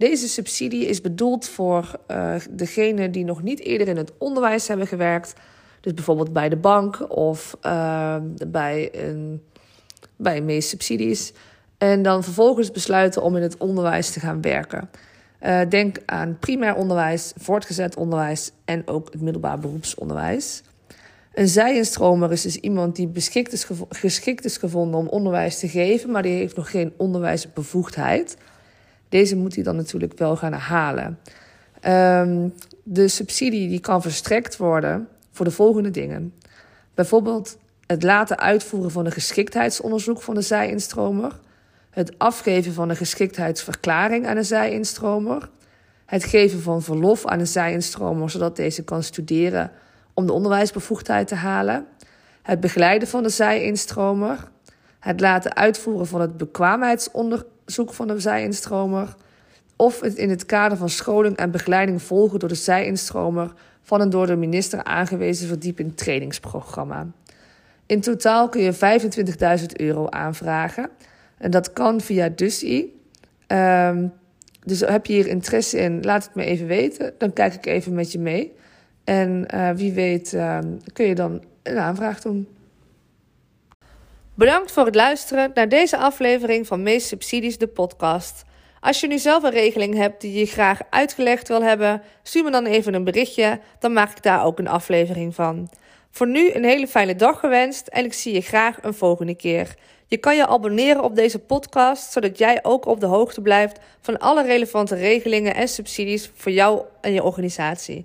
Deze subsidie is bedoeld voor uh, degenen die nog niet eerder in het onderwijs hebben gewerkt. Dus bijvoorbeeld bij de bank of uh, bij een, bij meest subsidies. En dan vervolgens besluiten om in het onderwijs te gaan werken. Uh, denk aan primair onderwijs, voortgezet onderwijs en ook het middelbaar beroepsonderwijs. Een zijinstromer is dus iemand die is geschikt is gevonden om onderwijs te geven, maar die heeft nog geen onderwijsbevoegdheid. Deze moet hij dan natuurlijk wel gaan halen. Um, de subsidie die kan verstrekt worden voor de volgende dingen. Bijvoorbeeld het laten uitvoeren van een geschiktheidsonderzoek van de zijinstromer. Het afgeven van een geschiktheidsverklaring aan een zijinstromer. Het geven van verlof aan een zijinstromer zodat deze kan studeren om de onderwijsbevoegdheid te halen. Het begeleiden van de zijinstromer. Het laten uitvoeren van het bekwaamheidsonderzoek van de zijinstromer. Of het in het kader van scholing en begeleiding volgen door de zijinstromer van een door de minister aangewezen verdieping trainingsprogramma. In totaal kun je 25.000 euro aanvragen. En dat kan via DUSI. Um, dus heb je hier interesse in, laat het me even weten. Dan kijk ik even met je mee. En uh, wie weet uh, kun je dan een aanvraag doen. Bedankt voor het luisteren naar deze aflevering van Meest Subsidies, de podcast. Als je nu zelf een regeling hebt die je graag uitgelegd wil hebben, stuur me dan even een berichtje, dan maak ik daar ook een aflevering van. Voor nu een hele fijne dag gewenst en ik zie je graag een volgende keer. Je kan je abonneren op deze podcast, zodat jij ook op de hoogte blijft van alle relevante regelingen en subsidies voor jou en je organisatie.